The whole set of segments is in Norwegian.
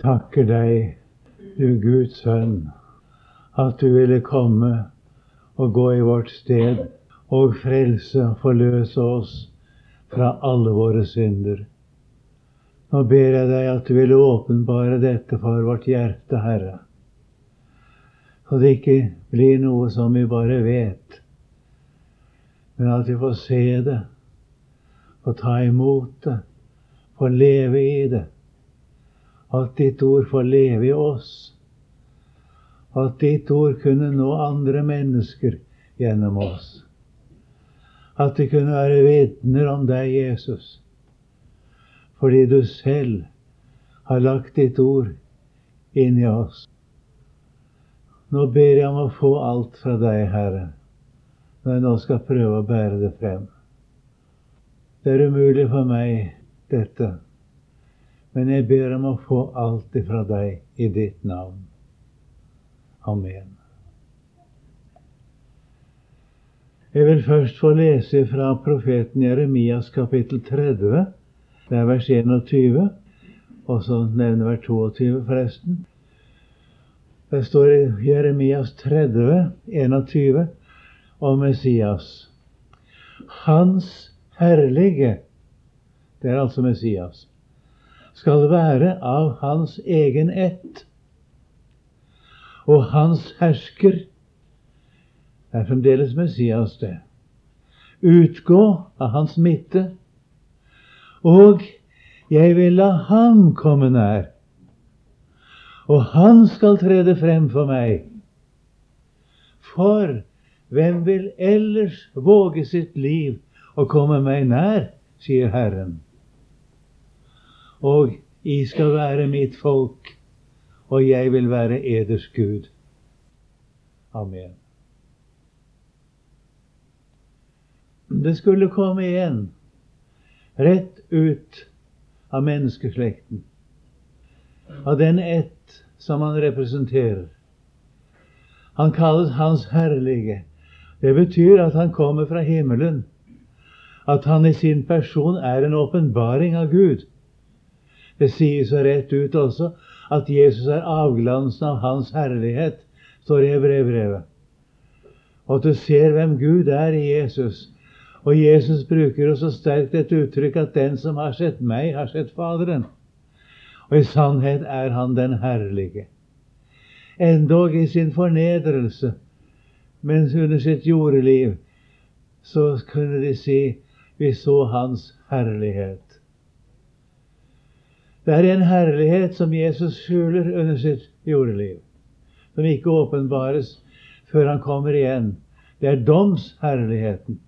takker deg, du Guds sønn, at du ville komme og gå i vårt sted og frelse og forløse oss fra alle våre synder. Nå ber jeg deg at du ville åpenbare dette for vårt hjerte, Herre. Så det ikke blir noe som vi bare vet, men at vi får se det, få ta imot det, få leve i det. At ditt ord får leve i oss. At ditt ord kunne nå andre mennesker gjennom oss. At de kunne være vitner om deg, Jesus, fordi du selv har lagt ditt ord inn i oss. Nå ber jeg om å få alt fra deg, Herre, når jeg nå skal prøve å bære det frem. Det er umulig for meg, dette, men jeg ber om å få alt ifra deg i ditt navn. Amen. Jeg vil først få lese fra profeten Jeremias kapittel 30. Det er vers 21, og så nevner vers 22, forresten. Det står i Jeremias 30, 21 om Messias. Hans herlige, det er altså Messias, skal være av hans egen ett. Og hans hersker er fremdeles Messias, det. Utgå av hans midte. Og jeg vil la ham komme nær og han skal trede frem for meg. For hvem vil ellers våge sitt liv og komme meg nær, sier Herren. Og I skal være mitt folk, og jeg vil være eders Gud. Amen. Det skulle komme igjen, rett ut av menneskeslekten, av den ett som han representerer. Han kalles Hans Herlige. Det betyr at han kommer fra himmelen. At han i sin person er en åpenbaring av Gud. Det sies så rett ut også at Jesus er avglansen av Hans herlighet, står det i brevbrevet. Og at du ser hvem Gud er i Jesus. Og Jesus bruker også sterkt et uttrykk at 'den som har sett meg, har sett Faderen'. Og i sannhet er han den herlige. Endog i sin fornedrelse, mens under sitt jordeliv, så kunne de si vi så hans herlighet. Det er en herlighet som Jesus skjuler under sitt jordeliv, som ikke åpenbares før han kommer igjen. Det er domsherligheten.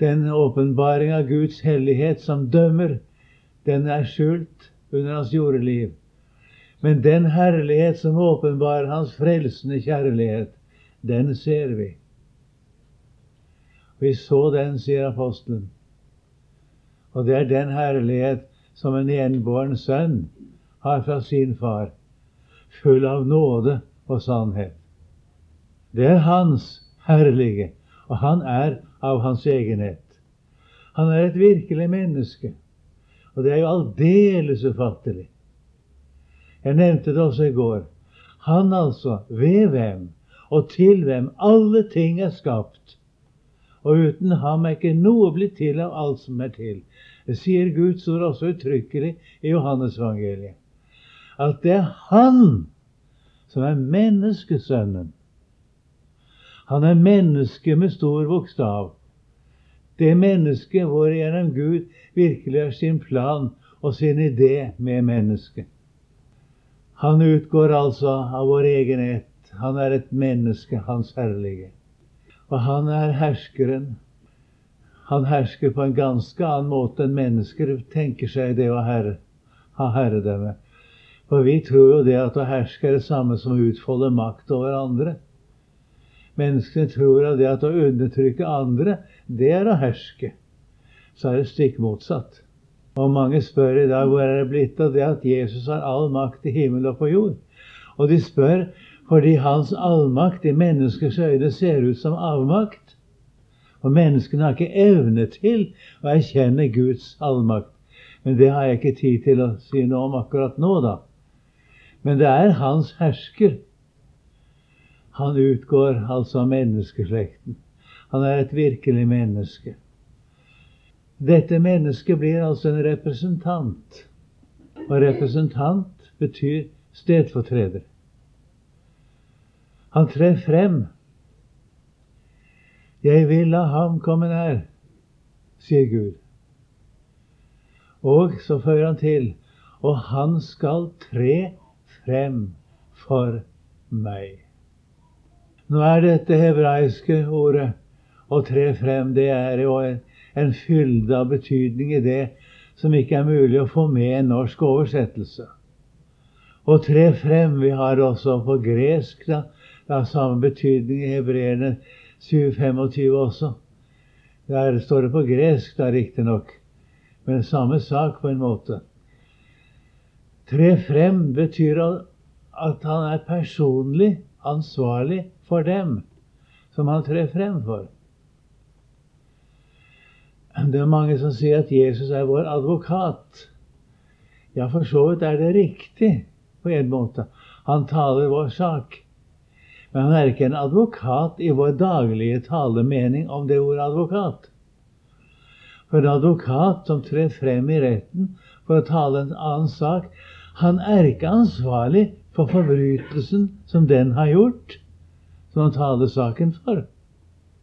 Den åpenbaring av Guds hellighet som dømmer den er skjult under hans jordeliv. Men den herlighet som åpenbarer hans frelsende kjærlighet, den ser vi. Vi så den, sier apostelen. Og det er den herlighet som en gjenbåren sønn har fra sin far, full av nåde og sannhet. Det er hans herlige, og han er av hans egenhet. Han er et virkelig menneske. Og det er jo aldeles ufattelig. Jeg nevnte det også i går. Han altså, ved hvem og til hvem alle ting er skapt. Og uten ham er ikke noe blitt til av alt som er til. Det sier Guds ord også uttrykkelig i Johannesvangeliet. At det er Han som er menneskesønnen. Han er menneske med stor bokstav. Det mennesket hvorigjennom Gud virkelig har sin plan og sin idé med mennesket. Han utgår altså av vår egen ett. Han er et menneske, Hans herlige. Og han er herskeren. Han hersker på en ganske annen måte enn mennesker tenker seg det å herre, ha herredømme. For vi tror jo det at å herske er det samme som å utfolde makt over andre. Menneskene tror at det at å undertrykke andre, det er å herske. Så er det stikk motsatt. Og mange spør i dag hvor er det blitt av det at Jesus har all makt i himmel og på jord. Og de spør fordi hans allmakt i menneskers øyne ser ut som avmakt. Og menneskene har ikke evne til å erkjenne Guds allmakt. Men det har jeg ikke tid til å si noe om akkurat nå, da. Men det er hans hersker. Han utgår altså av menneskeslekten. Han er et virkelig menneske. Dette mennesket blir altså en representant. Og representant betyr stedfortreder. Han trer frem. Jeg vil la ham komme nær, sier Gud. Og så føyer han til og han skal tre frem for meg. Nå er dette hebraiske ordet å tre frem, det er jo en, en fylde av betydning i det som ikke er mulig å få med en norsk oversettelse. Å tre frem Vi har også på gresk da, det har samme betydning i hebreerne 7.25 også. Der står det på gresk, da riktignok, men samme sak på en måte. Tre frem betyr at han er personlig ansvarlig for dem som han trer frem for. Det er mange som sier at Jesus er vår advokat. Ja, for så vidt er det riktig på en måte. Han taler vår sak. Men han er ikke en advokat i vår daglige talemening om det ordet advokat. For en advokat som trer frem i retten for å tale en annen sak, han er ikke ansvarlig for forbrytelsen som den har gjort, som han taler saken for.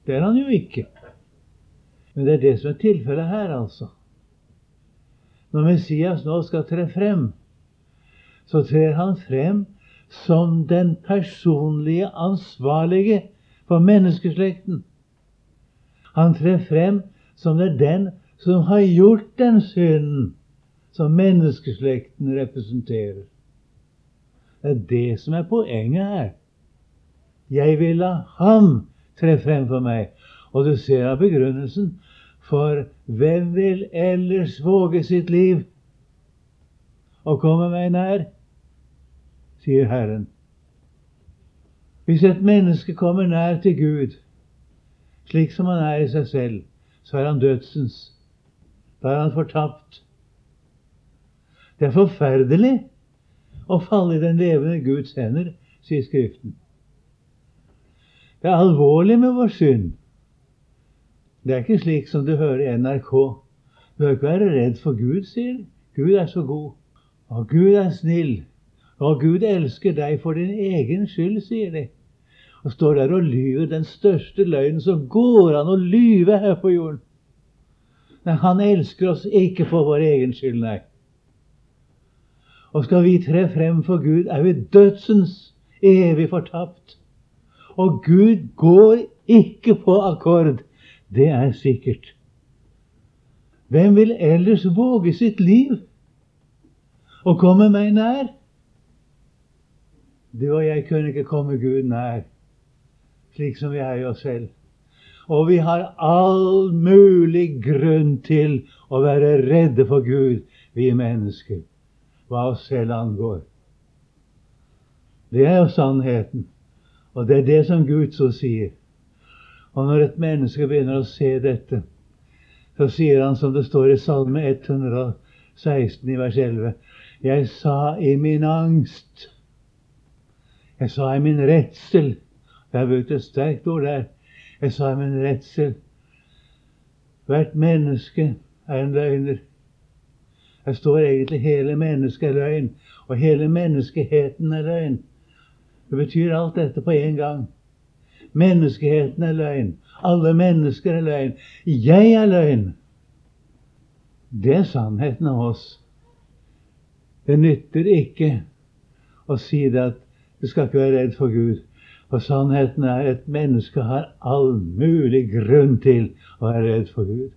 Det er han jo ikke. Men det er det som er tilfellet her, altså. Når Messias nå skal tre frem, så trer han frem som den personlige ansvarlige for menneskeslekten. Han trer frem som det er den som har gjort den synden som menneskeslekten representerer. Det er det som er poenget her. Jeg vil la ham tre frem for meg. Og du ser av begrunnelsen. For hvem vil ellers våge sitt liv og komme meg nær? Sier Herren. Hvis et menneske kommer nær til Gud, slik som han er i seg selv, så er han dødsens. Da er han fortapt. Det er forferdelig å falle i den levende Guds hender, sier Skriften. Det er alvorlig med vår synd. Det er ikke slik som du hører i NRK. Du bør ikke være redd for Gud, sier de. Gud er så god. Og Gud er snill. Og Gud elsker deg for din egen skyld, sier de. Og står der og lyver den største løgnen som går an å lyve her på jorden. Men han elsker oss ikke for vår egen skyld, nei. Og skal vi tre frem for Gud, er vi dødsens evig fortapt. Og Gud går ikke på akkord. Det er sikkert. Hvem vil ellers våge sitt liv og komme meg nær? Du og jeg kunne ikke komme Gud nær slik som vi er i oss selv. Og vi har all mulig grunn til å være redde for Gud, vi mennesker, hva oss selv angår. Det er jo sannheten, og det er det som Gud så sier. Og når et menneske begynner å se dette, så sier han som det står i Salme 116 i vers 11.: Jeg sa i min angst jeg sa i min redsel Jeg har brukt et sterkt ord der. Jeg sa i min redsel Hvert menneske er en løgner. Her står egentlig hele mennesket er løgn, og hele menneskeheten er løgn. Det betyr alt dette på en gang. Menneskeheten er løgn. Alle mennesker er løgn. Jeg er løgn. Det er sannheten av oss. Det nytter ikke å si det at du skal ikke være redd for Gud. Og sannheten er at et menneske har all mulig grunn til å være redd for Gud.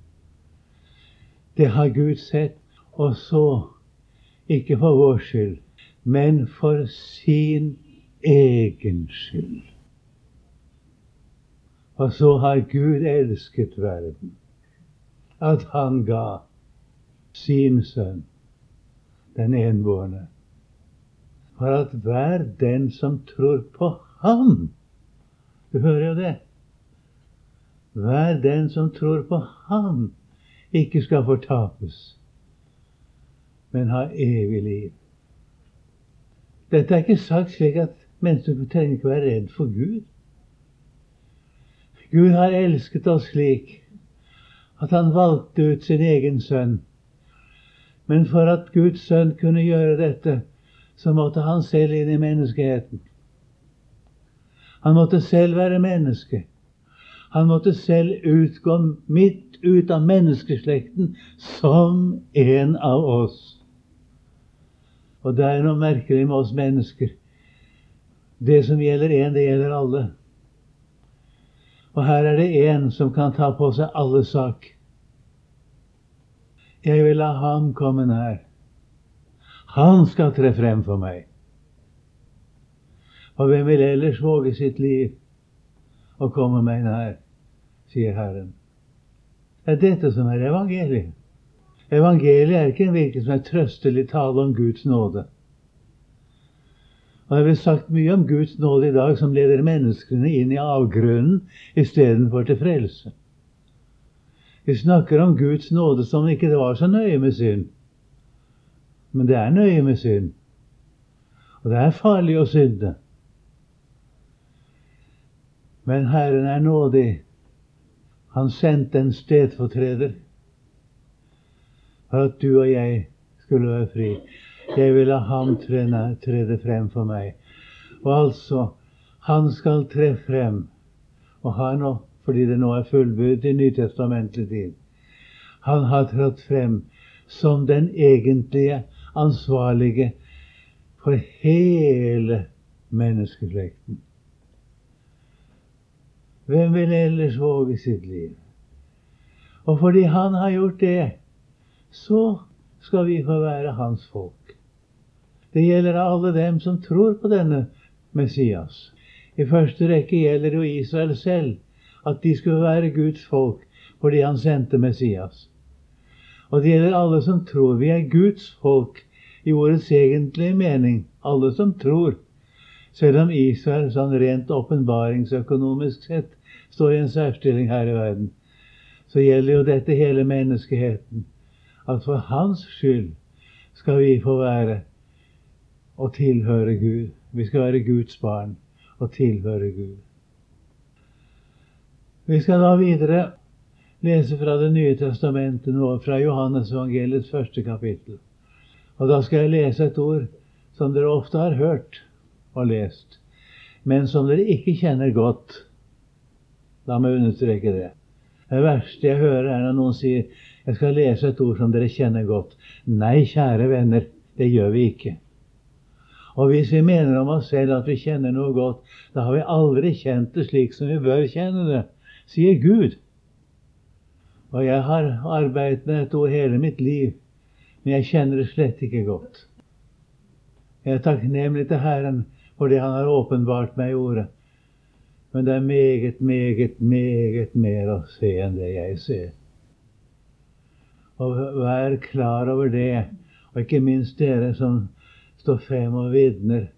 Det har Gud sett. Og så, ikke for vår skyld, men for sin egen skyld. Og så har Gud elsket verden, at han ga sin sønn, den enbårne for at hver den som tror på Ham Du hører jo det. Hver den som tror på Ham, ikke skal fortapes, men ha evig liv. Dette er ikke sagt slik at mennesker trenger ikke være redd for Gud. Gud har elsket oss slik at han valgte ut sin egen sønn. Men for at Guds sønn kunne gjøre dette, så måtte han selv inn i menneskeheten. Han måtte selv være menneske. Han måtte selv utgå midt ut av menneskeslekten som en av oss. Og det er noe merkelig med oss mennesker. Det som gjelder én, det gjelder alle. Og her er det én som kan ta på seg alle sak. Jeg vil la ham komme nær. Han skal tre frem for meg. Og hvem vil ellers våge sitt liv og komme meg nær, sier Herren. Det er dette som er evangeliet. Evangeliet er ikke en hvilken som er trøstelig tale om Guds nåde. Og Det blir sagt mye om Guds nåde i dag som leder menneskene inn i avgrunnen istedenfor til frelse. Vi snakker om Guds nåde som om ikke det var så nøye med synd. Men det er nøye med synd. Og det er farlig å synde. Men Herren er nådig. Han sendte en stedfortreder for at du og jeg skulle være fri. Jeg vil la ham trede frem for meg. Og altså, han skal tre frem. Og har nå, fordi det nå er fullbyrdet i nytestamentlig tid Han har trådt frem som den egentlige ansvarlige for hele menneskeslekten. Hvem vil ellers våge sitt liv? Og fordi han har gjort det, så skal vi få være hans folk. Det gjelder alle dem som tror på denne Messias. I første rekke gjelder det jo Israel selv, at de skulle være Guds folk fordi han sendte Messias. Og det gjelder alle som tror. Vi er Guds folk i ordets egentlige mening. Alle som tror. Selv om Israel sånn rent åpenbaringsøkonomisk sett står i en særstilling her i verden, så gjelder jo dette hele menneskeheten. At for hans skyld skal vi få være og tilhøre Gud. Vi skal være Guds barn og tilhøre Gud. Vi skal da videre lese fra Det nye testamentet nå, fra Johannes evangeliets første kapittel. Og da skal jeg lese et ord som dere ofte har hørt og lest, men som dere ikke kjenner godt. La meg understreke det. Det verste jeg hører, er når noen sier 'Jeg skal lese et ord som dere kjenner godt'. Nei, kjære venner, det gjør vi ikke. Og hvis vi mener om oss selv at vi kjenner noe godt, da har vi aldri kjent det slik som vi bør kjenne det, sier Gud. Og jeg har arbeidet med dette hele mitt liv, men jeg kjenner det slett ikke godt. Jeg er takknemlig til Herren for det Han har åpenbart meg i ordet. Men det er meget, meget, meget mer å se enn det jeg ser. Og vær klar over det, og ikke minst dere som står frem og vitner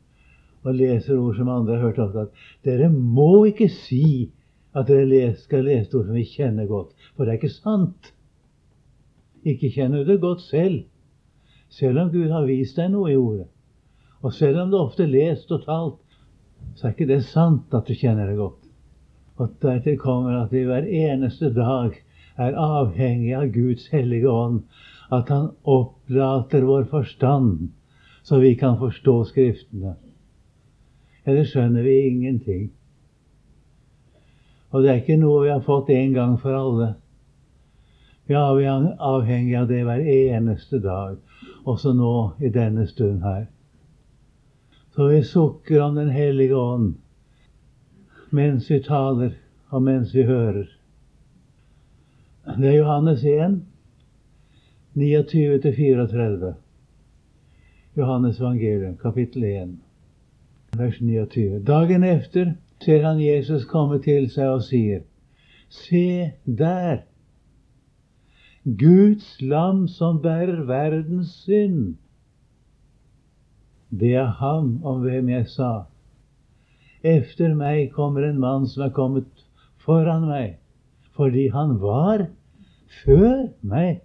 og leser ord som andre har hørt ofte, at dere må ikke si at dere skal lese ord som vi kjenner godt, for det er ikke sant. Ikke kjenner du det godt selv, selv om Gud har vist deg noe i ordet. Og selv om det ofte er lest og talt, så er ikke det sant at du kjenner det godt. Og dertil kommer at vi hver eneste dag er avhengig av Guds hellige ånd, at Han opplater vår forstand så vi kan forstå Skriftene. Ellers skjønner vi ingenting. Og det er ikke noe vi har fått en gang for alle. Vi er avhengig av det hver eneste dag, også nå i denne stund her. Så vi sukker om Den hellige ånd mens vi taler, og mens vi hører. Det er Johannes 1, 29-34. Johannes evangelium, kapittel 1, vers 29. Dagen efter ser han Jesus komme til seg og sier, Se der! Guds lam som bærer verdens synd. Det er ham om hvem jeg sa. Efter meg kommer en mann som er kommet foran meg, fordi han var før meg.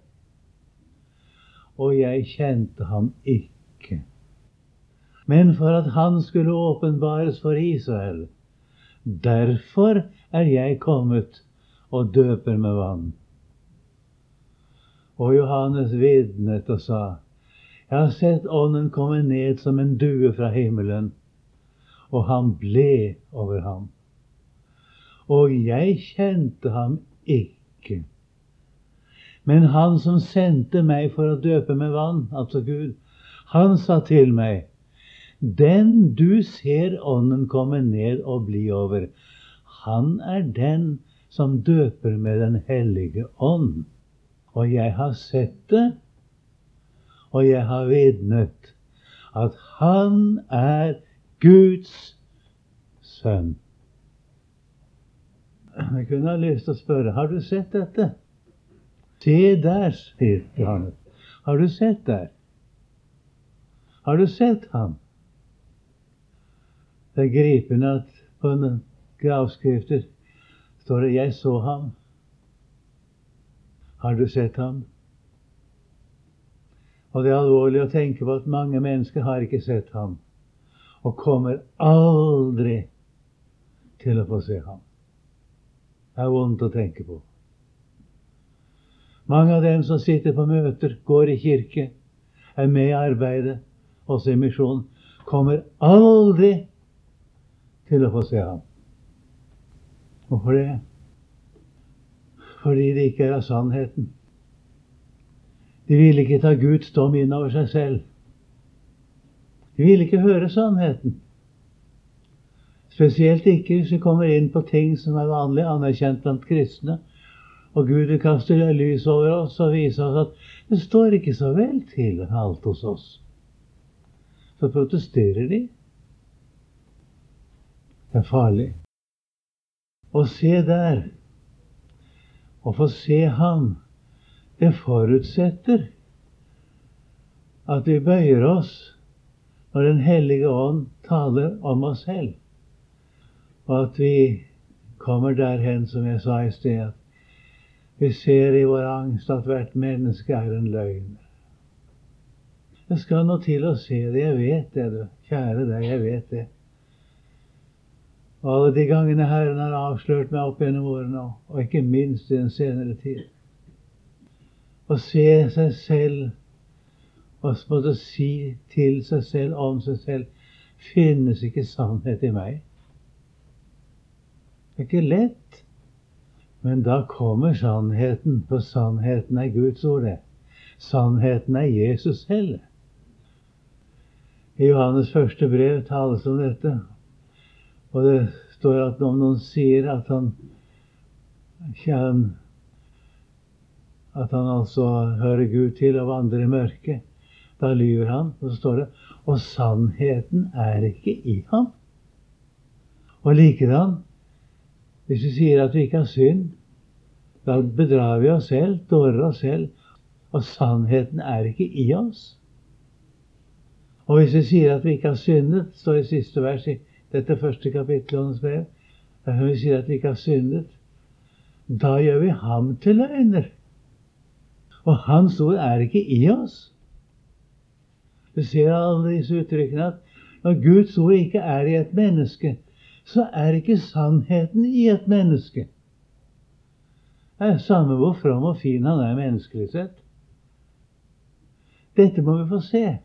og jeg kjente ham ikke. Men for at han skulle åpenbares for Israel. Derfor er jeg kommet og døper med vann. Og Johannes vitnet og sa, Jeg har sett Ånden komme ned som en due fra himmelen, og han ble over ham. Og jeg kjente ham ikke. Men han som sendte meg for å døpe med vann, altså Gud, han sa til meg, Den du ser Ånden komme ned og bli over, han er den som døper med Den hellige ånd. Og jeg har sett det, og jeg har vitnet at han er Guds sønn. Jeg kunne ha lyst til å spørre har du sett dette. Se der, sier Johannes. Har du sett der? Har du sett ham? Det er gripende at på en gravskrifter står det 'Jeg så ham'. Har du sett ham? Og det er alvorlig å tenke på at mange mennesker har ikke sett ham, og kommer aldri til å få se ham. Det er vondt å tenke på. Mange av dem som sitter på møter, går i kirke, er med i arbeidet, også i misjonen, kommer aldri til å få se ham. Hvorfor det? Fordi det ikke er av sannheten. De vil ikke ta Guds dom inn over seg selv. De vil ikke høre sannheten. Spesielt ikke hvis vi kommer inn på ting som er vanlig anerkjent blant kristne, og Gud vil kaste lys over oss og vise oss at det står ikke så vel til alt hos oss. Så protesterer de. Er farlig. Å se der, å få se Ham, det forutsetter at vi bøyer oss når Den hellige ånd taler om oss selv, og at vi kommer derhen, som jeg sa i sted, at vi ser i vår angst at hvert menneske er en løgn. Det skal nå til å se det. Jeg vet det, du. Kjære deg, jeg vet det. Alle de gangene Herren har avslørt meg opp gjennom årene, og ikke minst i den senere tid. Å se seg selv og måtte si til seg selv om seg selv finnes ikke sannhet i meg. Det er ikke lett. Men da kommer sannheten, for sannheten er Guds ord. det. Sannheten er Jesus selv. I Johannes første brev tales om dette. Og det står at om noen sier at han at han altså hører Gud til og vandrer i mørket, da lyver han. Og så står det og sannheten er ikke i ham. Og likedan, hvis vi sier at vi ikke har synd, da bedrar vi oss selv, dårer oss selv, og sannheten er ikke i oss. Og hvis vi sier at vi ikke har syndet, står det i siste vers i dette første kapittelet hans brev, dersom vi sier at vi ikke har syndet, da gjør vi ham til løgner. Og hans ord er ikke i oss. Du ser alle disse uttrykkene at når Guds ord ikke er i et menneske, så er ikke sannheten i et menneske. Det er samme hvor from og fin han er menneskelig sett. Dette må vi få se.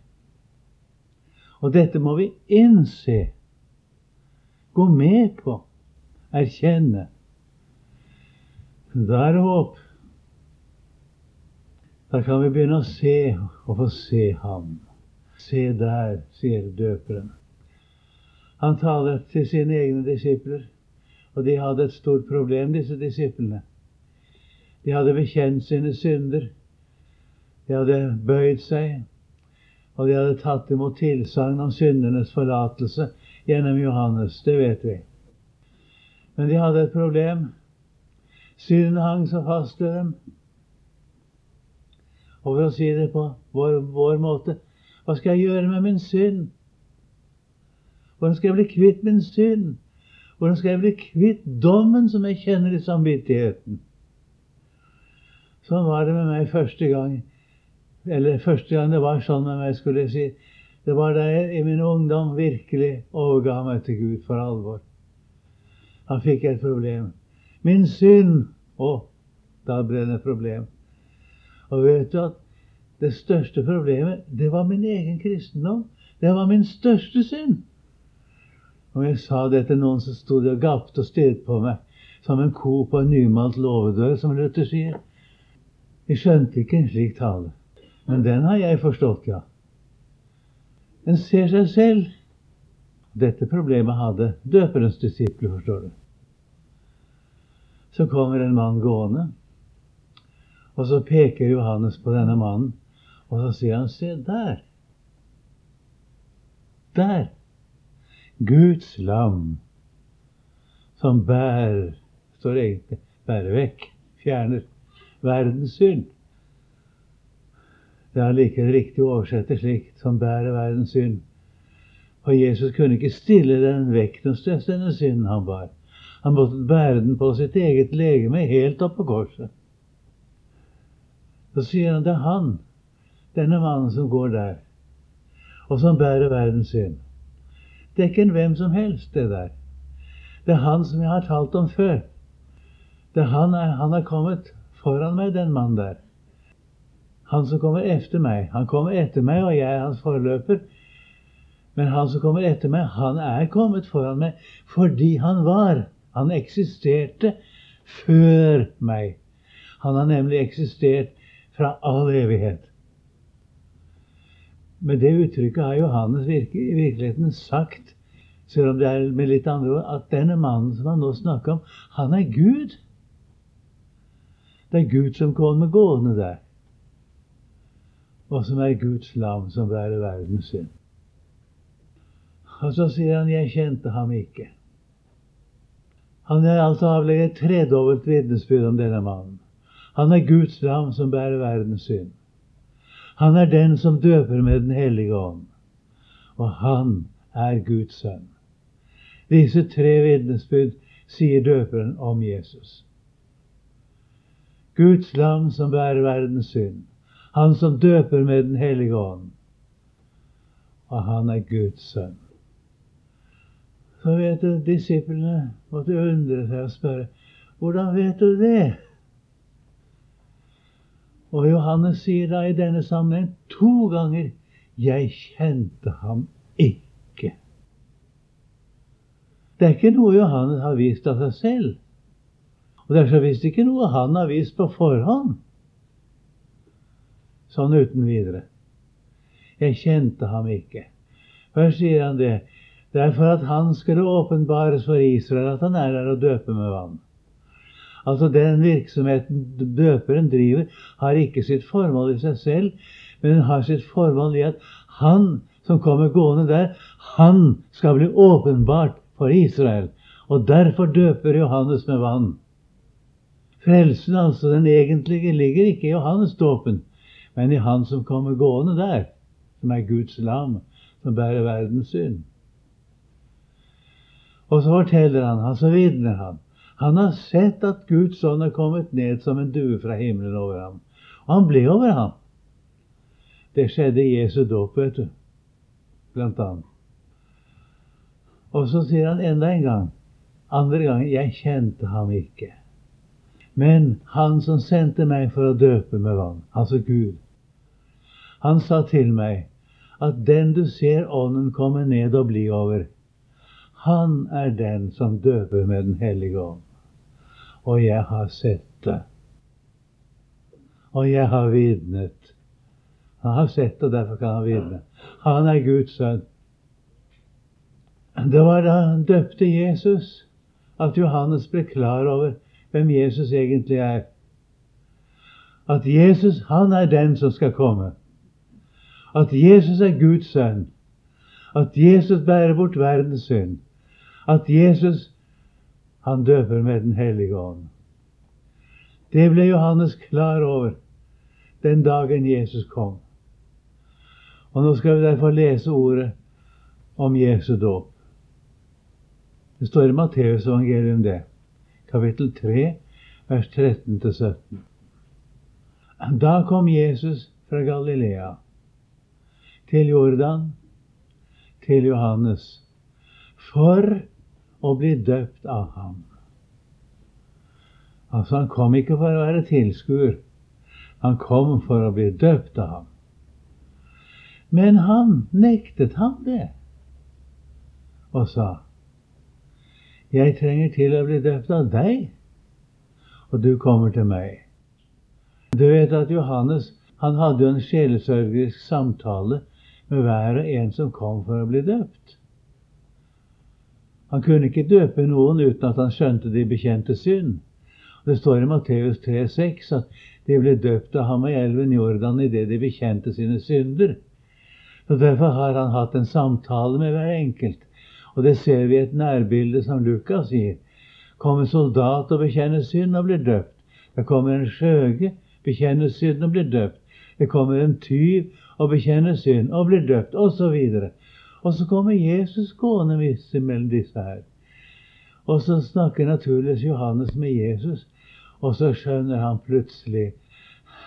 Og dette må vi innse. Gå med på. Erkjenne. Da er det håp. Da kan vi begynne å se og få se ham. Se der, sier døperen. Han taler til sine egne disipler, og de hadde et stort problem, disse disiplene. De hadde bekjent sine synder. De hadde bøyd seg, og de hadde tatt imot tilsagn om syndernes forlatelse gjennom Johannes. Det vet vi. Men de hadde et problem. Synden hang så fast ved dem. Og for å si det på vår, vår måte Hva skal jeg gjøre med min synd? Hvordan skal jeg bli kvitt min synd? Hvordan skal jeg bli kvitt dommen som jeg kjenner i samvittigheten? Sånn var det med meg første gang Eller første gang det var sånn med meg, skulle jeg si. Det var da jeg i min ungdom virkelig overga meg til Gud for alvor. Da fikk jeg et problem. Min synd! Å, da ble det et problem. Og vet du at det største problemet, det var min egen kristendom. Det var min største synd. Og jeg sa det til noen som sto og gapte og stirret på meg som en ko på en nymalt låvedør, som Luther sier. Jeg skjønte ikke en slik tale. Men den har jeg forstått, ja. En ser seg selv. Dette problemet hadde døperens disipler, forstår du. Så kommer en mann gående, og så peker Johannes på denne mannen, og så sier han, se der. Der. Guds lam som bærer, står egentlig, bærer vekk, fjerner verdens synd. Det er like riktig å oversette slikt som bærer verdens synd. For Jesus kunne ikke stille den største denne synden han bar. Han måtte bære den på sitt eget legeme, helt opp på korset. Så sier han det er han, denne mannen som går der, og som bærer verdens synd. Det er ikke en hvem som helst, det der. Det er han som jeg har talt om før. Det er han, er, han har kommet foran meg, den mannen der. Han som kommer etter meg. Han kommer etter meg, og jeg er hans forløper. Men han som kommer etter meg, han er kommet foran meg fordi han var. Han eksisterte før meg. Han har nemlig eksistert fra all evighet. Med det uttrykket har Johannes virke, i virkeligheten sagt, selv om det er med litt andre ord, at denne mannen som han nå snakker om, han er Gud. Det er Gud som kommer gående der og som er Guds lam som bærer verdens synd. Og så sier han 'jeg kjente ham ikke'. Han er altså avlegget tredobbelt vitnesbyrd om denne mannen. Han er Guds lam som bærer verdens synd. Han er den som døper med Den hellige ånd. Og han er Guds sønn. Disse tre vitnesbyrd sier døperen om Jesus. Guds lam som bærer verdens synd. Han som døper med Den hellige ånd. Og han er Guds sønn. Så vet du, disiplene måtte undre seg og spørre hvordan vet du det? Og Johannes sier da i denne sammenheng to ganger 'Jeg kjente ham ikke'. Det er ikke noe Johannes har vist av seg selv. Og det er så visst ikke noe han har vist på forhånd sånn uten videre. Jeg kjente ham ikke. Først sier han det. Det er for at han skulle åpenbares for Israel at han er der og døper med vann. Altså Den virksomheten døperen driver, har ikke sitt formål i seg selv, men den har sitt formål i at han som kommer gående der, han skal bli åpenbart for Israel. Og derfor døper Johannes med vann. Frelsen, altså, den egentlige, ligger ikke i Johannes dåpen, men i Han som kommer gående der, som er Guds lam, som bærer verdens synd. Og så forteller han, han så vitner han. Han har sett at Guds ånd er kommet ned som en due fra himmelen over ham. Og han ble over ham. Det skjedde i Jesu dåp, vet du. Blant annet. Og så sier han enda en gang, andre gangen, 'Jeg kjente ham ikke'. Men han som sendte meg for å døpe med vann, altså Gud, han sa til meg at den du ser Ånden komme ned og bli over, han er den som døper med Den hellige ånd. Og jeg har sett det. Og jeg har vitnet. Han har sett det, og derfor kan han vitne. Han er Guds sønn. Det var da han døpte Jesus, at Johannes ble klar over hvem Jesus egentlig er. At Jesus, han er den som skal komme. At Jesus er Guds sønn. At Jesus bærer bort verdens synd. At Jesus, han døper med Den hellige ånd. Det ble Johannes klar over den dagen Jesus kom. Og nå skal vi derfor lese ordet om Jesu dåp. Det står i Matteus evangelium det kapittel 3, vers 13-17. Da kom Jesus fra Galilea til Jordan, til Johannes, for å bli døpt av ham. Altså, han kom ikke for å være tilskuer. Han kom for å bli døpt av ham. Men han nektet ham det og sa, 'Jeg trenger til å bli døpt av deg, og du kommer til meg.' Du vet at Johannes han hadde jo en sjelesørgerisk samtale med hver og en som kom for å bli døpt. Han kunne ikke døpe noen uten at han skjønte de bekjente synd. Det står i Matteus 3,6 at de ble døpt av ham i elven Jordan idet de bekjente sine synder. Så Derfor har han hatt en samtale med hver enkelt. Og det ser vi i et nærbilde som Lukas sier. Kommer soldat og bekjenner synd og blir døpt. Det kommer en skjøge, bekjenner synd og blir døpt. Det kommer en tyv og bekjenner synd og blir døpt, osv. Og så kommer Jesus gående visse mellom disse her. Og så snakker naturligvis Johannes med Jesus, og så skjønner han plutselig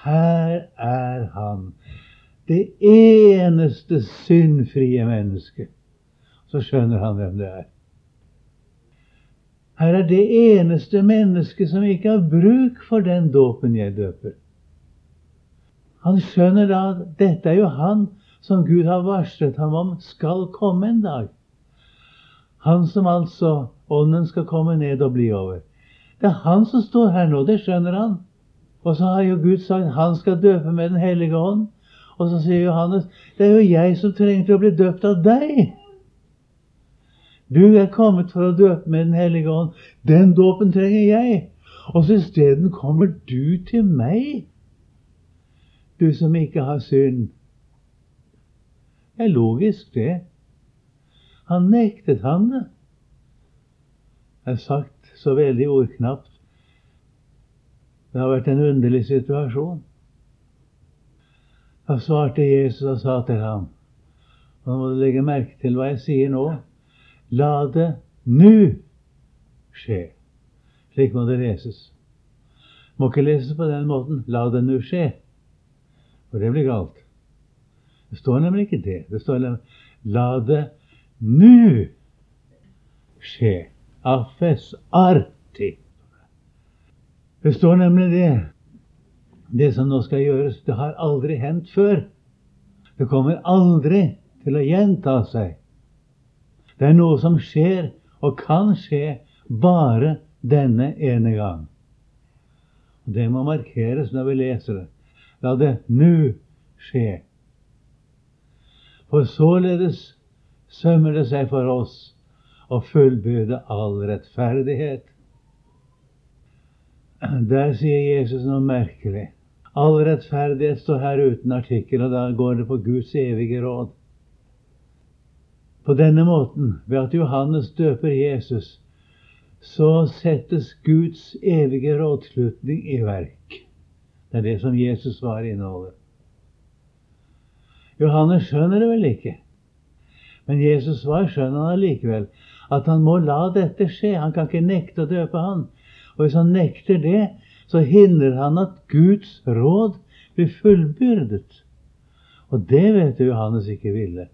her er han, det eneste syndfrie mennesket så skjønner han hvem det er. Her er det eneste mennesket som ikke har bruk for den dåpen jeg døper. Han skjønner da at dette er jo han som Gud har varslet ham om skal komme en dag. Han som altså Ånden skal komme ned og bli over. Det er han som står her nå, det skjønner han. Og så har jo Gud sagt han skal døpe med Den hellige ånd. Og så sier Johannes det er jo jeg som trenger til å bli døpt av deg. Du er kommet for å døpe med Den hellige ånd. Den dåpen trenger jeg. Og så isteden kommer du til meg, du som ikke har synd. Det er logisk, det. Han nektet han det. Det er sagt så veldig ordknapt. Det har vært en underlig situasjon. Da svarte Jesus og sa til ham Nå må du legge merke til hva jeg sier nå. La det nu skje. Slik må det leses. Må ikke leses på den måten. La det nu skje. For det blir galt. Det står nemlig ikke det. Det står nemlig La det nu skje. Affes arti. Det står nemlig det. Det som nå skal gjøres, det har aldri hendt før. Det kommer aldri til å gjenta seg. Det er noe som skjer, og kan skje, bare denne ene gang. Det må markeres når vi leser det. La det nu skje. For således sømmer det seg for oss å fullbyrde all rettferdighet. Der sier Jesus noe merkelig. All rettferdighet står her uten artikkel, og da går det på Guds evige råd. På denne måten, ved at Johannes døper Jesus, så settes Guds evige rådslutning i verk. Det er det som Jesus var inneholder. Johannes skjønner det vel ikke. Men Jesus svar skjønner han allikevel. At han må la dette skje. Han kan ikke nekte å døpe han. Og hvis han nekter det, så hindrer han at Guds råd blir fullbyrdet. Og det vet Johannes ikke ville.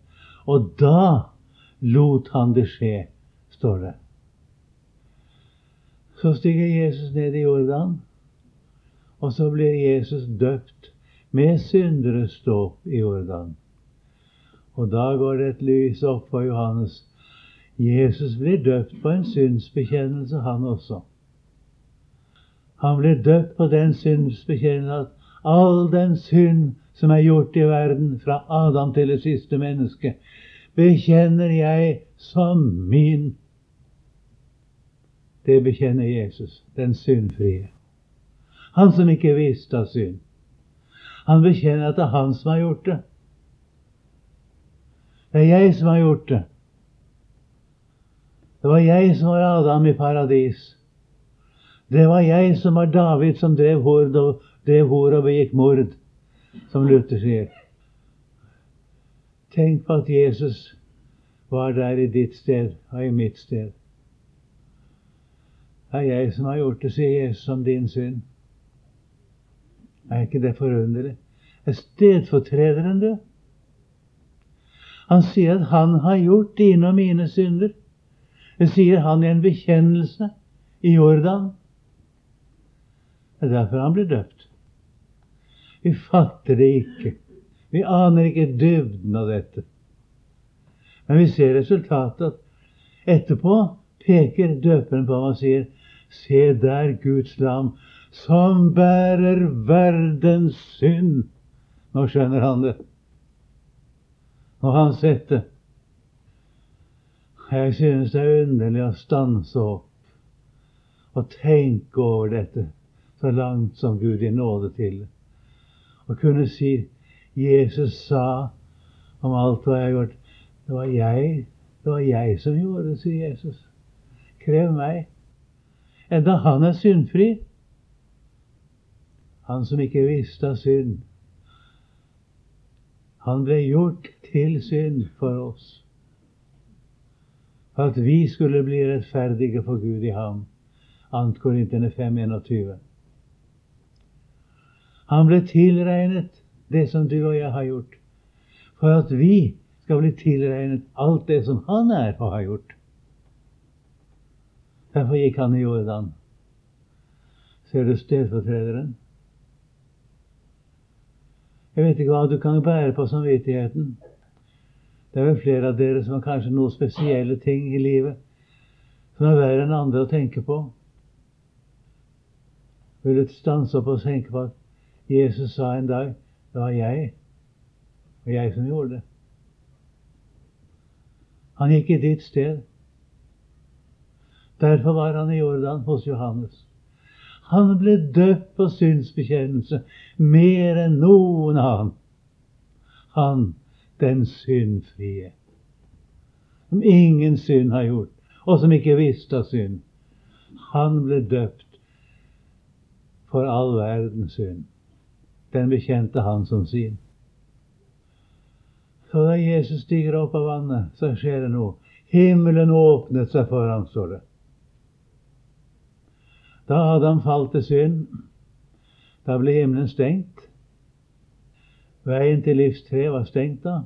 Og da lot han det skje, står det. Så stiger Jesus ned i Jordan, og så blir Jesus døpt med synderes dåp i Jordan. Og da går det et lys opp for Johannes. Jesus blir døpt på en synsbekjennelse, han også. Han blir døpt på den synsbekjennelse at all den synd som er gjort i verden, fra Adam til det siste mennesket, bekjenner jeg som min. Det bekjenner Jesus, den syndfrie. Han som ikke visste av synd. Han bekjenner at det er han som har gjort det. Det er jeg som har gjort det. Det var jeg som var Adam i paradis. Det var jeg som var David som drev hord og, begikk mord, som Luther sier. Tenk på at Jesus var der i ditt sted og i mitt sted. Det er jeg som har gjort det, sier Jesus, om din synd. Er ikke det forunderlig? Er stedfortrederen du. Han sier at han har gjort dine og mine synder. Det sier han i en bekjennelse i Jordan. Det er derfor han blir døpt. Vi fatter det ikke. Vi aner ikke dybden av dette. Men vi ser resultatet. at Etterpå peker døperen på ham og sier, Se der Guds lam, som bærer verdens synd. Nå skjønner han det. Nå har han sett det. Jeg synes det er underlig å stanse opp og tenke over dette så langt som Gud gir nåde til. Og kunne si Jesus sa om alt hva jeg har gjort. Det var jeg, det var jeg som gjorde det, sier Jesus. Krev meg. Enda han er syndfri. Han som ikke visste av synd. Han ble gjort til synd for oss. For at vi skulle bli rettferdige for Gud i ham. 2. Korinterne 5,21. Han ble tilregnet det som du og jeg har gjort, for at vi skal bli tilregnet alt det som han er og har gjort. Derfor gikk han i Jordan. Ser du stedfortrederen? Jeg vet ikke hva du kan bære på samvittigheten. Det er vel flere av dere som har kanskje noen spesielle ting i livet som er verre enn andre å tenke på. Vil du stanse opp og tenke på at Jesus sa en dag det var jeg, og jeg som gjorde det. Han gikk i ditt sted. Derfor var han i Jordan hos Johannes. Han ble døpt på synsbekjennelse mer enn noen annen. Han, den syndfrie, som ingen synd har gjort, og som ikke visste av synd. Han ble døpt for all verdens synd. Den bekjente han som sin. Så da Jesus stiger opp av vannet, så skjer det noe. Himmelen åpnet seg for ham, står det. Da Adam falt til synd, da ble himmelen stengt. Veien til livstre var stengt da.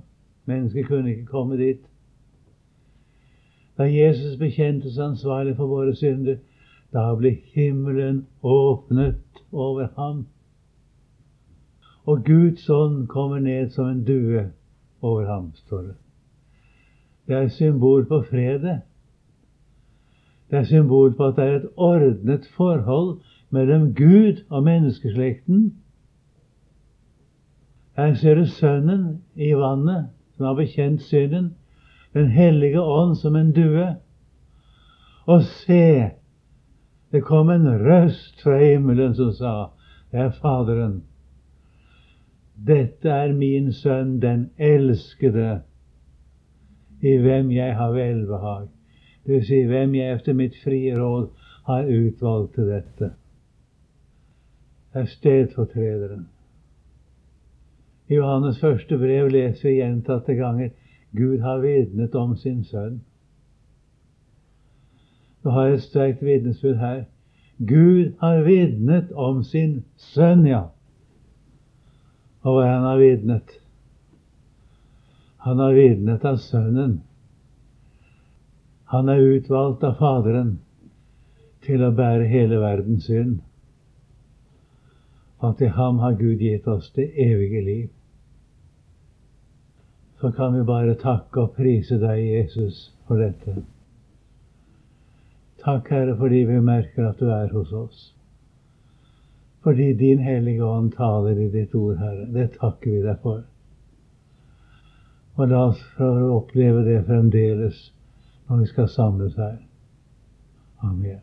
Mennesket kunne ikke komme dit. Da Jesus bekjente seg ansvarlig for våre synder, da ble himmelen åpnet over ham. Og Guds ånd kommer ned som en due over ham, står det. Det er symbol på fredet. Det er symbol på at det er et ordnet forhold mellom Gud og menneskeslekten. Her ser du Sønnen i vannet, som har bekjent synden. Den hellige ånd som en due. Og se, det kom en røst fra himmelen som sa, det er Faderen. Dette er min sønn, den elskede, i hvem jeg har velbehag. Det vil si hvem jeg efter mitt frie råd har utvalgt til dette. Det er stedfortrederen. I Johannes første brev leser vi gjentatte ganger Gud har vitnet om sin sønn. Nå har jeg et sterkt vitnesbyrd her. Gud har vitnet om sin sønn, ja. Og hva han har vitnet? Han har vitnet av Sønnen. Han er utvalgt av Faderen til å bære hele verdens synd. Og til ham har Gud gitt oss det evige liv. Så kan vi bare takke og prise deg, Jesus, for dette. Takk, Herre, fordi vi merker at du er hos oss. Fordi din Hellige Ånd taler i ditt ord, Herre. Det takker vi deg for. Og la oss få oppleve det fremdeles når vi skal samles her. Amen.